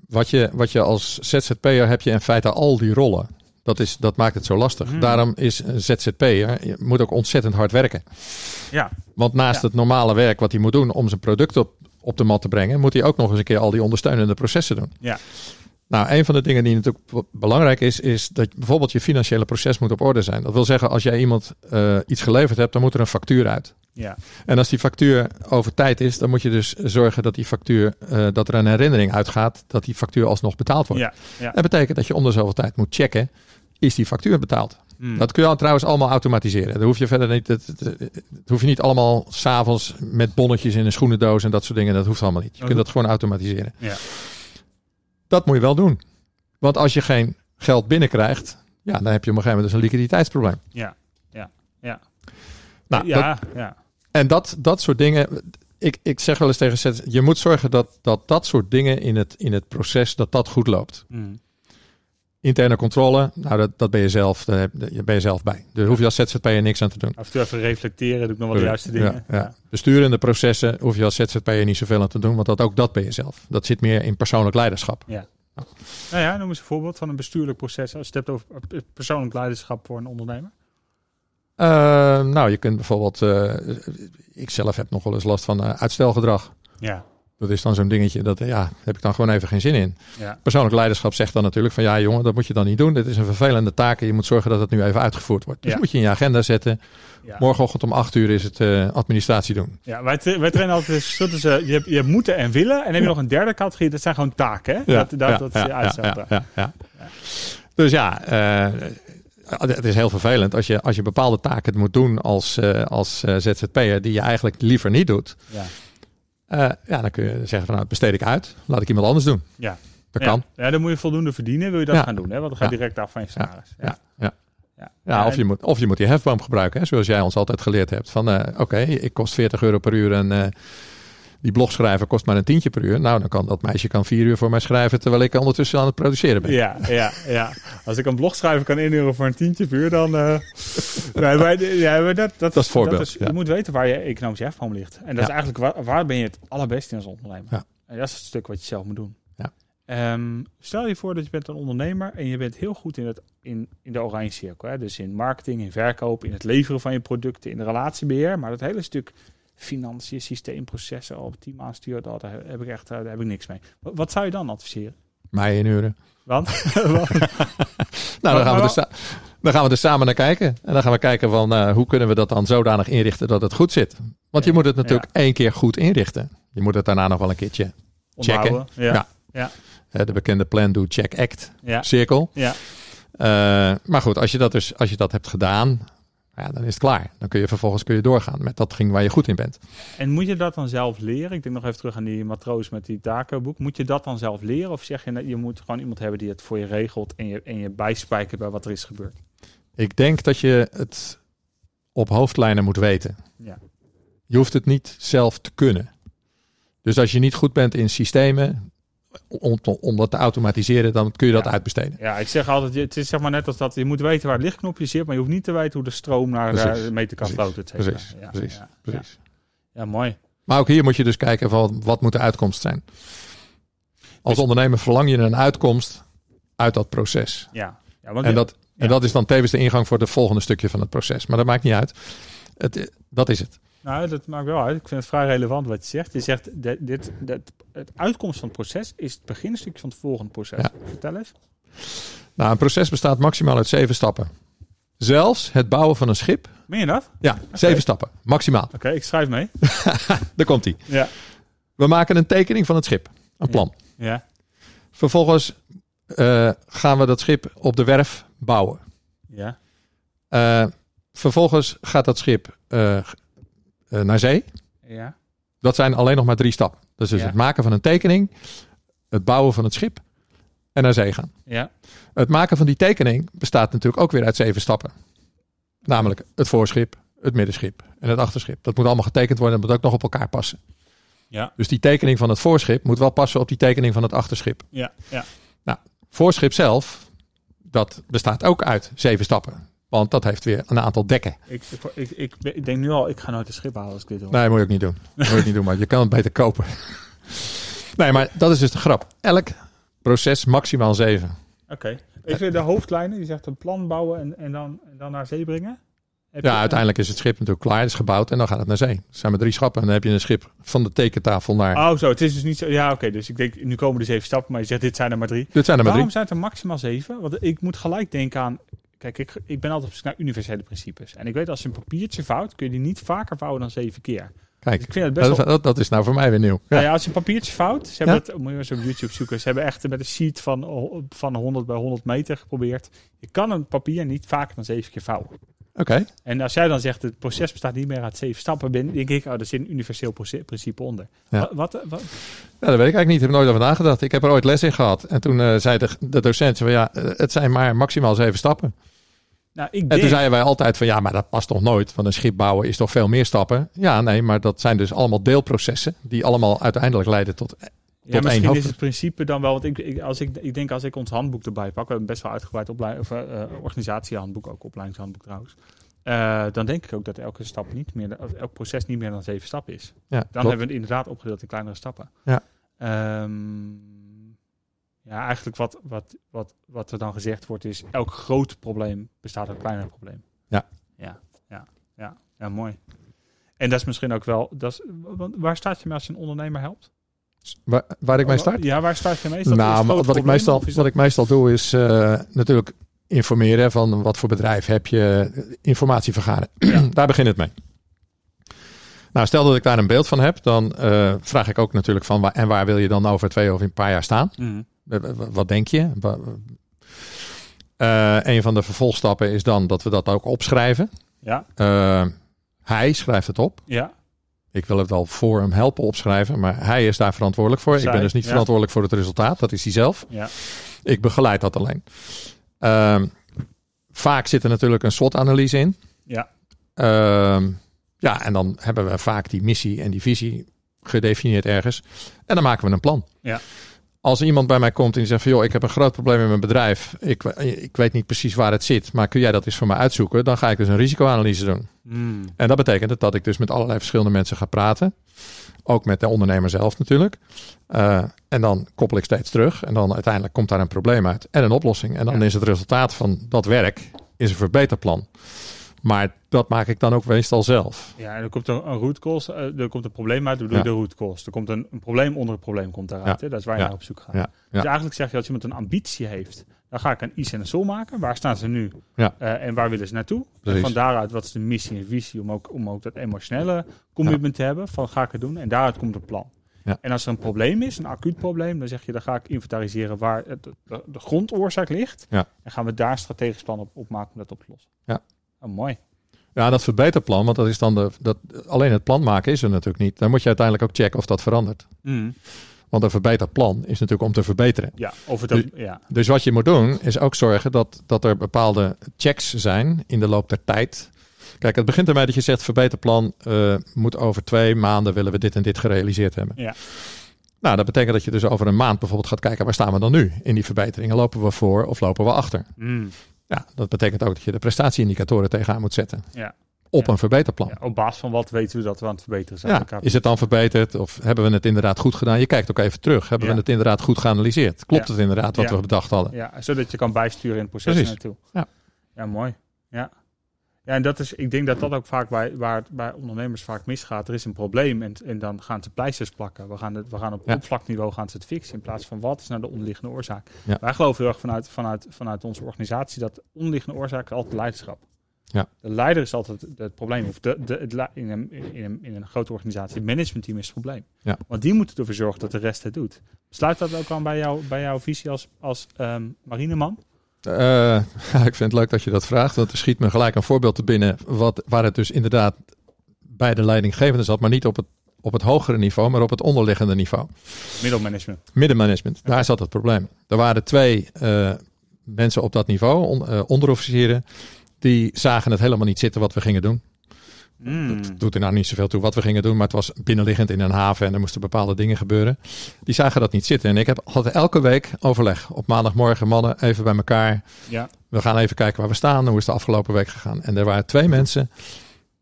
wat, je, wat je als ZZP'er heb je in feite al die rollen. Dat, is, dat maakt het zo lastig. Hmm. Daarom is een ZZP'er, je moet ook ontzettend hard werken. Ja, Want naast Ja. het normale werk wat hij moet doen om zijn product op, op de mat te brengen, moet hij ook nog eens een keer al die ondersteunende processen doen. Ja. Nou, een van de dingen die natuurlijk belangrijk is, is dat bijvoorbeeld je financiële proces moet op orde zijn. Dat wil zeggen, als jij iemand eh, iets geleverd hebt, dan moet er een factuur uit. Ja, En als die factuur over tijd is, dan moet je dus zorgen dat die factuur, eh, dat er een herinnering uitgaat dat die factuur alsnog betaald wordt. ja. ja. Dat betekent dat je om de zoveel tijd moet checken, is die factuur betaald? Hmm. Dat kun je trouwens allemaal automatiseren. Daar hoef je verder niet, dat, dat, dat hoef je niet allemaal s'avonds met bonnetjes in een schoenendoos en dat soort dingen. Dat hoeft allemaal niet. Je kunt dat gewoon automatiseren. Ja. Dat moet je wel doen. Want als je geen geld binnenkrijgt, ja, dan heb je op een gegeven moment dus een liquiditeitsprobleem. Ja, ja, ja. Nou, dat- ja, ja. En dat, dat soort dingen. Ik, ik zeg wel eens tegen ZZ, je moet zorgen dat, dat dat soort dingen in het, in het proces, dat dat goed loopt. Hmm. Interne controle, nou dat, dat ben je zelf, daar ben je zelf bij. Daar hoef je als ZZP'er niks aan te doen. Af en toe even reflecteren, doe ik nog wel de juiste dingen. Ja, ja. Besturende processen hoef je als ZZP'er niet zoveel aan te doen, want dat, ook dat ben je zelf. Dat zit meer in persoonlijk leiderschap. Nou ja, noem eens een voorbeeld van een bestuurlijk proces. Als je het hebt over persoonlijk leiderschap voor een ondernemer. Eh, nou, je kunt bijvoorbeeld, eh, ik zelf heb nog wel eens last van eh, uitstelgedrag. Ja, Dat is dan zo'n dingetje, dat ja, heb ik dan gewoon even geen zin in. ja, Persoonlijk leiderschap zegt dan natuurlijk van ja jongen, dat moet je dan niet doen. Dit is een vervelende taak en je moet zorgen dat het nu even uitgevoerd wordt. Dus Ja. moet je in je agenda zetten. ja. Morgenochtend om acht uur is het eh, administratie doen. ja wij, wij trainen altijd je hebt, je hebt moeten en willen. En dan heb je nog een derde categorie, dat zijn gewoon taken. Hè? dat, dat, dat is je uitstel. ja, ja. Dus ja, het is heel vervelend als je, als je bepaalde taken moet doen als, eh, als eh, ZZP'er die je eigenlijk liever niet doet. Ja. Eh, ja, dan kun je zeggen van nou, besteed ik uit. Laat ik iemand anders doen. Ja. Dat ja. kan. Ja, dan moet je voldoende verdienen, wil je dat Ja. gaan doen. Hè? Want dan ga je direct af van je salaris. Ja, ja. Ja. Ja, of, je moet, of je moet die hefboom gebruiken, hè, zoals jij ons altijd geleerd hebt. Van oké, ik kost 40 euro per uur en die blogschrijver kost maar een tientje per uur. Nou, dan kan dat meisje kan vier uur voor mij schrijven terwijl ik ondertussen aan het produceren ben. Ja, ja, ja. Als ik een blog schrijven kan inhuren voor een tientje per uur, dan... eh nee, maar, ja, maar dat, dat, is voorbeeld, is- ja. Je moet weten waar je economische hefboom ligt. En dat Ja. is eigenlijk waar, waar ben je het allerbeste in als ondernemer. Ja. En dat is het stuk wat je zelf moet doen. Ja. Ehm, stel je voor dat je bent een ondernemer en je bent heel goed in, het, in, in de oranje cirkel. Hè? Dus in marketing, in verkoop, in het leveren van je producten, in de relatiebeheer. Maar dat hele stuk financiën, systeemprocessen, op team aansturen, daar heb ik echt daar heb ik niks mee. Wat, zou je dan adviseren? Mij inhuren. <laughs> <laughs> Want? Nou, dan gaan, we er sa- dan gaan we er samen naar kijken. En dan gaan we kijken van eh, hoe kunnen we dat dan zodanig inrichten dat het goed zit. Want je Ja, moet het natuurlijk één keer goed inrichten. Je moet het daarna nog wel een keertje. Onderhouden. Ja. Ja. Ja. de bekende plan, do, check, act Ja. cirkel. Ja. Eh, maar goed, als je dat dus als je dat hebt gedaan, ja, dan is het klaar. Dan kun je vervolgens kun je doorgaan met datgene waar je goed in bent. En moet je dat dan zelf leren? Ik denk nog even terug aan die matroos met die takenboek. Moet je dat dan zelf leren? Of zeg je, dat je moet gewoon iemand hebben die het voor je regelt en je, en je bijspijkert bij wat er is gebeurd? Ik denk dat je het op hoofdlijnen moet weten. Ja. Je hoeft het niet zelf te kunnen. Dus als je niet goed bent in systemen, om, om dat te automatiseren, dan kun je dat Ja. uitbesteden. Ja, ik zeg altijd, het is zeg maar net als dat je moet weten waar het lichtknopje zit, maar je hoeft niet te weten hoe de stroom naar de meter kan Precies. floten. Precies, Ja, precies, ja, precies. Ja. Mooi. Maar ook hier moet je dus kijken van wat moet de uitkomst zijn. Als Dus- ondernemer verlang je een uitkomst uit dat proces. Ja. ja want En dat, en dat is dan tevens de ingang voor het volgende stukje van het proces. Maar dat maakt niet uit. Het, dat is het. Nou, dat maakt wel uit. Ik vind het vrij relevant wat je zegt. Je zegt, dit, dit, dit, het uitkomst van het proces is het beginstukje van het volgende proces. Ja. Vertel eens. Nou, een proces bestaat maximaal uit zeven stappen. Zelfs het bouwen van een schip. Meen je dat? Ja, zeven stappen. Maximaal. Oké, ik schrijf mee. <laughs> Daar komt hij. Ja. We maken een tekening van het schip. Een plan. Ja. Vervolgens eh, gaan we dat schip op de werf bouwen. Ja. Eh, vervolgens gaat dat schip eh, naar zee. Ja. Dat zijn alleen nog maar drie stappen. Dus, dus Ja. het maken van een tekening, het bouwen van het schip en naar zee gaan. Ja. Het maken van die tekening bestaat natuurlijk ook weer uit zeven stappen. Namelijk het voorschip, het middenschip en het achterschip. Dat moet allemaal getekend worden en moet ook nog op elkaar passen. Ja. Dus die tekening van het voorschip moet wel passen op die tekening van het achterschip. Ja. Ja. Voorschip zelf, dat bestaat ook uit zeven stappen. Want dat heeft weer een aantal dekken. Ik, ik, ik, ik denk nu al, ik ga nooit een schip halen als ik dit doe. Nee, moet je ook niet doen. Moet je ook niet doen, maar je kan het beter kopen. <laughs> Nee, maar dat is dus de grap. Elk proces maximaal zeven. Oké. Even de hoofdlijnen. Je zegt een plan bouwen en, en, dan, en dan naar zee brengen. Heb Ja, uiteindelijk is het schip natuurlijk klaar, het is gebouwd en dan gaat het naar zee. Er zijn maar drie schappen en dan heb je een schip van de tekentafel naar... Oh, zo. Het is dus niet zo. Ja, oké. dus ik denk, nu komen er zeven stappen, maar je zegt, dit zijn er maar drie. Dit zijn er maar Waarom drie. zijn het er maximaal zeven? Want ik moet gelijk denken aan. Kijk, ik, ik ben altijd op zoek naar universele principes. En ik weet, als je een papiertje vouwt, kun je die niet vaker vouwen dan zeven keer. Kijk, Ik vind het best dat, wel. dat, dat is nou voor mij weer nieuw. Ja. Nou ja, als je een papiertje vouwt, ze hebben Ja? het, moet je eens op YouTube zoeken. Ze hebben echt met een sheet van, van 100 bij 100 meter geprobeerd. Je kan een papier niet vaker dan zeven keer vouwen. Oké, En als jij dan zegt, het proces bestaat niet meer uit zeven stappen, ben, denk ik, oh, er zit een universeel principe onder. Ja. Wat, wat, wat- ja, dat weet ik eigenlijk niet. Ik heb nooit over nagedacht. Ik heb er ooit les in gehad. En toen eh, zei de, de docent van ja, eh, het zijn maar maximaal zeven stappen. Nou, ik En toen zeiden wij altijd van ja, maar dat past toch nooit. Want een schip bouwen is toch veel meer stappen. Ja, nee, maar dat zijn dus allemaal deelprocessen. Die allemaal uiteindelijk leiden tot... Ja, tot één misschien is het principe dan wel, want ik, ik, als ik, ik denk als ik ons handboek erbij pak, we hebben best wel uitgebreid opleiding, of, eh, organisatiehandboek, ook opleidingshandboek trouwens. eh, dan denk ik ook dat elke stap niet meer, elk proces niet meer dan zeven stappen is. Ja, Dan klopt. hebben we het inderdaad opgedeeld in kleinere stappen. Ja. Ehm, ja, eigenlijk wat, wat, wat, wat er dan gezegd wordt is, elk groot probleem bestaat uit een kleiner probleem. Ja. Ja, ja, ja, ja, mooi. En dat is misschien ook wel, dat is, waar staat je mee als je een ondernemer helpt? Waar, waar ik mee start? Ja, waar start je mee? Is dat- is Nou, wat ik, meestal, wat ik meestal doe is eh, natuurlijk informeren van wat voor bedrijf heb je, eh, informatie vergaren. <clears throat> Ja. daar begint het mee. Nou, stel dat ik daar een beeld van heb, dan eh, vraag ik ook natuurlijk van waar, en waar wil je dan over twee of een paar jaar staan? Mhm. Eh, Wat denk je? Eh, een van de vervolgstappen is dan dat we dat ook opschrijven. Ja, Eh, hij schrijft het op. ja, Ik wil het al voor hem helpen opschrijven, maar hij is daar verantwoordelijk voor. ik ben dus niet ja. verantwoordelijk voor het resultaat, dat is hij zelf. ja, Ik begeleid dat alleen. Ehm, vaak zit er natuurlijk een SWOT-analyse in. ja, Ehm, ja, en dan hebben we vaak die missie en die visie gedefinieerd ergens. En dan maken we een plan. Ja. Als iemand bij mij komt en die zegt van... joh, ik heb een groot probleem in mijn bedrijf. Ik, ik weet niet precies waar het zit, maar kun jij dat eens voor mij uitzoeken? Dan ga ik dus een risicoanalyse doen. Mm. En dat betekent dat ik dus met allerlei verschillende mensen ga praten. Ook met de ondernemer zelf natuurlijk. Eh, en dan koppel ik steeds terug. En dan uiteindelijk komt daar een probleem uit en een oplossing. En dan Ja. is het resultaat van dat werk is een verbeterplan. Maar dat maak ik dan ook meestal zelf. Ja, en er komt een, een root cause, eh, er komt een probleem uit, bedoel Ja. de root cause. Er komt een, een probleem onder het probleem komt daaruit. Ja. Hè? Dat is waar je Ja. naar op zoek gaat. Dus eigenlijk zeg je als iemand een ambitie heeft, dan ga ik een IS en een SOL maken. Waar staan ze nu? Eh, en waar willen ze naartoe? En Precies. van daaruit, wat is de missie en visie om ook, om ook dat emotionele commitment te hebben van ga ik het doen? En daaruit komt het plan. En als er een probleem is, een acuut probleem, dan zeg je dan ga ik inventariseren waar de, de grondoorzaak ligt. En gaan we daar een strategisch plan op, op maken om dat op te lossen. Ja. Oh, mooi. Ja, dat verbeterplan, want dat is dan de, dat, alleen het plan maken is er natuurlijk niet. Dan moet je uiteindelijk ook checken of dat verandert. Mm. Want een verbeterd is natuurlijk om te verbeteren. Ja, of het ook, ja. Dus wat je moet doen, is ook zorgen dat, dat er bepaalde checks zijn in de loop der tijd. Kijk, het begint ermee dat je zegt, verbeterplan eh moet over twee maanden willen we dit en dit gerealiseerd hebben. Ja. Nou, dat betekent dat je dus over een maand bijvoorbeeld gaat kijken, waar staan we dan nu in die verbeteringen? Lopen we voor of lopen we achter? Mm. Ja, dat betekent ook dat je de prestatieindicatoren tegenaan moet zetten Ja. op Ja. een verbeterplan. Ja, op basis van wat weten we dat we aan het verbeteren zijn. Ja, is het dan verbeterd of hebben we het inderdaad goed gedaan? Je kijkt ook even terug. Hebben we het inderdaad goed geanalyseerd? Klopt het inderdaad wat we bedacht hadden? Ja, zodat je kan bijsturen in het proces Precies. naartoe. Ja. ja, mooi. Ja. Ja, en dat is, ik denk dat dat ook vaak bij, waar het bij ondernemers vaak misgaat. Er is een probleem en, en dan gaan ze pleisters plakken. We gaan, het, we gaan op Ja. oppervlakniveau gaan ze het fixen in plaats van wat is nou de onderliggende oorzaak. Ja. Wij geloven heel erg vanuit, vanuit, vanuit onze organisatie dat onderliggende oorzaak altijd leiderschap. Ja. De leider is altijd het probleem. Of de, de, het, in, een, in, een, in een grote organisatie, het managementteam is het probleem. Ja. Want die moeten ervoor zorgen dat de rest het doet. Sluit dat ook aan bij, jou, bij jouw visie als, als um, marineman? <laughs> Uh, ik vind het leuk dat je dat vraagt, want er schiet me gelijk een voorbeeld te binnen wat, waar het dus inderdaad bij de leidinggevende zat, maar niet op het, op het hogere niveau, maar op het onderliggende niveau. Middelmanagement. Middenmanagement, daar zat het probleem. Er waren twee uh, mensen op dat niveau, on, uh, onderofficieren, die zagen het helemaal niet zitten wat we gingen doen. Mm. Dat doet er nou niet zoveel toe wat we gingen doen, maar het was binnenliggend in een haven en er moesten bepaalde dingen gebeuren. Die zagen dat niet zitten. En ik heb had elke week overleg. Op maandagmorgen, mannen, even bij elkaar. Ja. We gaan even kijken waar we staan. Hoe is de afgelopen week gegaan? En er waren twee mensen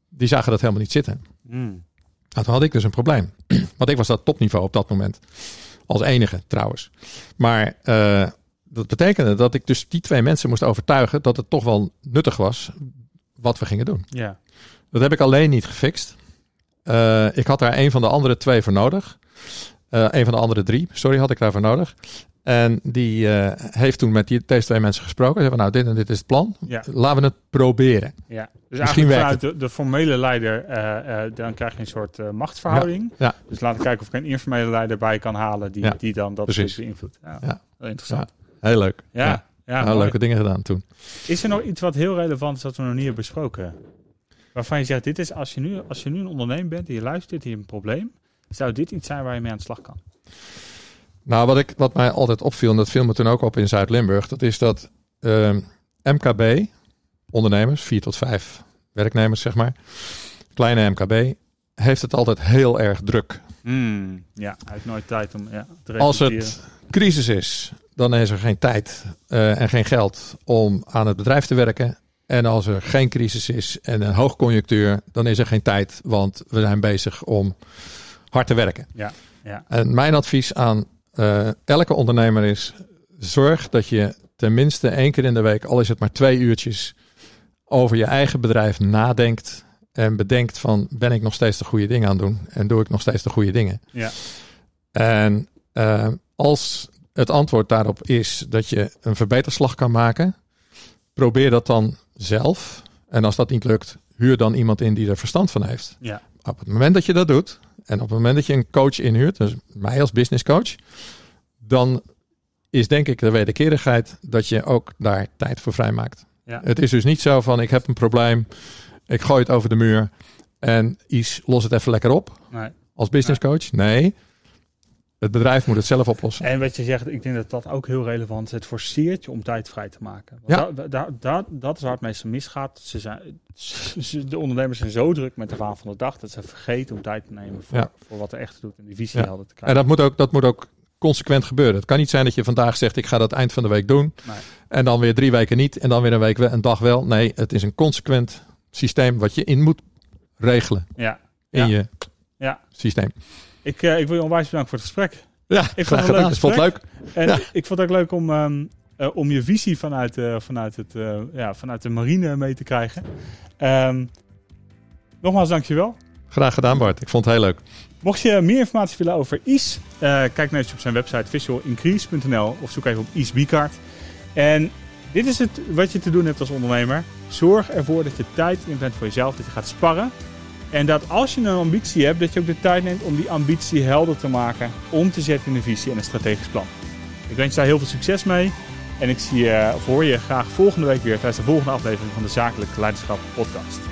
die zagen dat helemaal niet zitten. Mm. Nou, toen had ik dus een probleem. <clears throat> Want ik was dat topniveau op dat moment. Als enige trouwens. Maar uh, dat betekende dat ik dus die twee mensen moest overtuigen dat het toch wel nuttig was wat we gingen doen. Ja. Dat heb ik alleen niet gefixt. Uh, ik had daar een van de andere twee voor nodig. Uh, een van de andere drie, sorry, had ik daarvoor nodig. En die uh, heeft toen met die, deze twee mensen gesproken. Ze hebben nou, dit en dit is het plan. Ja. Laten we het proberen. Ja. Dus Misschien eigenlijk vanuit de, de formele leider, dan krijg je een soort machtsverhouding. Ja. Dus laten we kijken of ik een informele leider bij kan halen die, die dan dat Precies. beïnvloedt. Ja. Interessant. Heel leuk. Ja, ja. Nou, leuke dingen gedaan toen. Is er nog iets wat heel relevant is dat we nog niet hebben besproken? Waarvan je zegt, dit is als je nu, als je nu een ondernemer bent en je luistert, hier een probleem. Zou dit iets zijn waar je mee aan de slag kan? Nou, wat, ik, wat mij altijd opviel, en dat viel me toen ook op in Zuid-Limburg, dat is dat ehm, MKB, ondernemers, vier tot vijf werknemers zeg maar, kleine MKB, heeft het altijd heel erg druk. Hmm, ja, hij heeft nooit tijd om ja, te Als het crisis is, dan is er geen tijd eh, en geen geld om aan het bedrijf te werken. En als er geen crisis is en een hoogconjunctuur, dan is er geen tijd, want we zijn bezig om hard te werken. Ja, ja. En mijn advies aan eh, elke ondernemer is: zorg dat je tenminste één keer in de week, al is het maar twee uurtjes, over je eigen bedrijf nadenkt. En bedenkt van, ben ik nog steeds de goede dingen aan het doen? En doe ik nog steeds de goede dingen? Ja. En eh, als het antwoord daarop is dat je een verbeterslag kan maken, probeer dat dan zelf. En als dat niet lukt, huur dan iemand in die er verstand van heeft. Ja. Op het moment dat je dat doet, en op het moment dat je een coach inhuurt, dus mij als business coach, dan is denk ik de wederkerigheid dat je ook daar tijd voor vrijmaakt. Ja. Het is dus niet zo van ik heb een probleem, ik gooi het over de muur en Is los het even lekker op Nee. als business coach. Nee, het bedrijf moet het zelf oplossen. En wat je zegt, ik denk dat dat ook heel relevant is. Het forceert je om tijd vrij te maken. Want Ja. da- da- da- dat is waar het meestal misgaat. Ze zijn, ze- de ondernemers zijn zo druk met de waan van de dag dat ze vergeten om tijd te nemen voor, Ja. voor wat er echt doet en die visie Ja. helder te En krijgen. dat moet, ook, dat moet ook consequent gebeuren. Het kan niet zijn dat je vandaag zegt ik ga dat eind van de week doen. Nee. En dan weer drie weken niet. En dan weer een week wel, een dag wel. Nee, het is een consequent systeem wat je in moet regelen Ja. in Ja. je Ja. systeem. Ik, eh, ik wil je onwijs bedanken voor het gesprek. Ja, het een graag leuk gedaan. Ik vond het leuk. En Ja. ik vond het ook leuk om, ehm, eh, om je visie vanuit, eh, vanuit, het, ja, vanuit de marine mee te krijgen. Ehm, nogmaals, dankjewel. Graag gedaan Bart. Ik vond het heel leuk. Mocht je meer informatie willen over Is, kijk eens op zijn website visualincrease.nl of zoek even op Is Bicard. En dit is het wat je te doen hebt als ondernemer. Zorg ervoor dat je tijd inplant voor jezelf, dat je gaat sparren. En dat als je een ambitie hebt, dat je ook de tijd neemt om die ambitie helder te maken, om te zetten in een visie en een strategisch plan. Ik wens je daar heel veel succes mee. En ik zie je, of hoor je graag volgende week weer tijdens de volgende aflevering van de Zakelijk Leiderschap Podcast.